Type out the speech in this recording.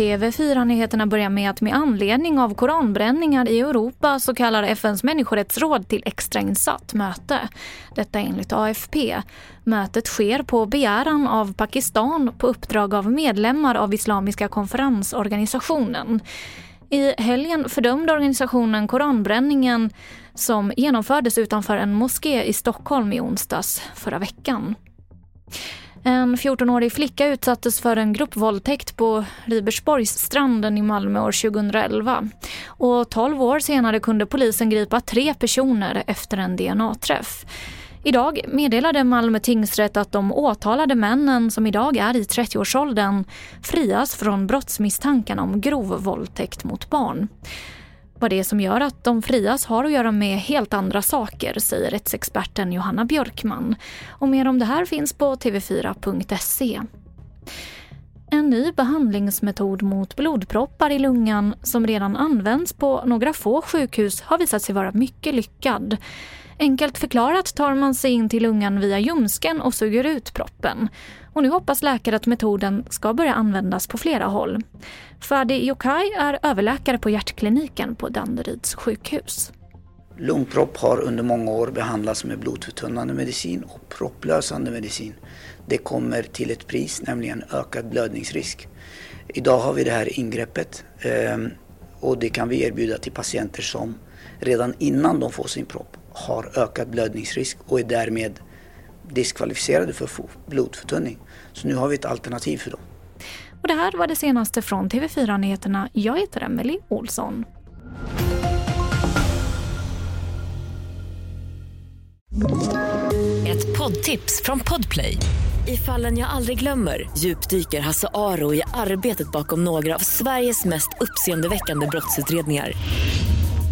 TV4-nyheterna börjar med att med anledning av koranbränningar i Europa så kallar FNs människorättsråd till extrainsatt möte. Detta enligt AFP. Mötet sker på begäran av Pakistan på uppdrag av medlemmar av Islamiska konferensorganisationen. I helgen fördömde organisationen koranbränningen som genomfördes utanför en moské i Stockholm i onsdags förra veckan. En 14-årig flicka utsattes för en gruppvåldtäkt på Ribersborgsstranden i Malmö år 2011. Och 12 år senare kunde polisen gripa tre personer efter en DNA-träff. Idag meddelade Malmö tingsrätt att de åtalade männen som idag är i 30-årsåldern frias från brottsmisstankarna om grov våldtäkt mot barn. Vad det är som gör att de frias har att göra med helt andra saker, säger rättsexperten Johanna Björkman. Och mer om det här finns på tv4.se. En ny behandlingsmetod mot blodproppar i lungan som redan används på några få sjukhus har visat sig vara mycket lyckad. Enkelt förklarat tar man sig in till lungan via ljumsken och suger ut proppen. Och nu hoppas läkare att metoden ska börja användas på flera håll. Fadi Yokai är överläkare på hjärtkliniken på Danderyds sjukhus. Lungpropp har under många år behandlats med blodförtunnande medicin och propplösande medicin. Det kommer till ett pris, nämligen ökad blödningsrisk. Idag har vi det här ingreppet ehm, och det kan vi erbjuda till patienter som redan innan de får sin propp har ökad blödningsrisk och är därmed diskvalificerade för blodförtunning. Så nu har vi ett alternativ för dem. Och det här var det senaste från TV4 Nyheterna. Jag heter Emily Olsson. Ett poddtips från Podplay. I fallen jag aldrig glömmer djupdyker Hasse Aro i arbetet bakom några av Sveriges mest uppseendeväckande brottsutredningar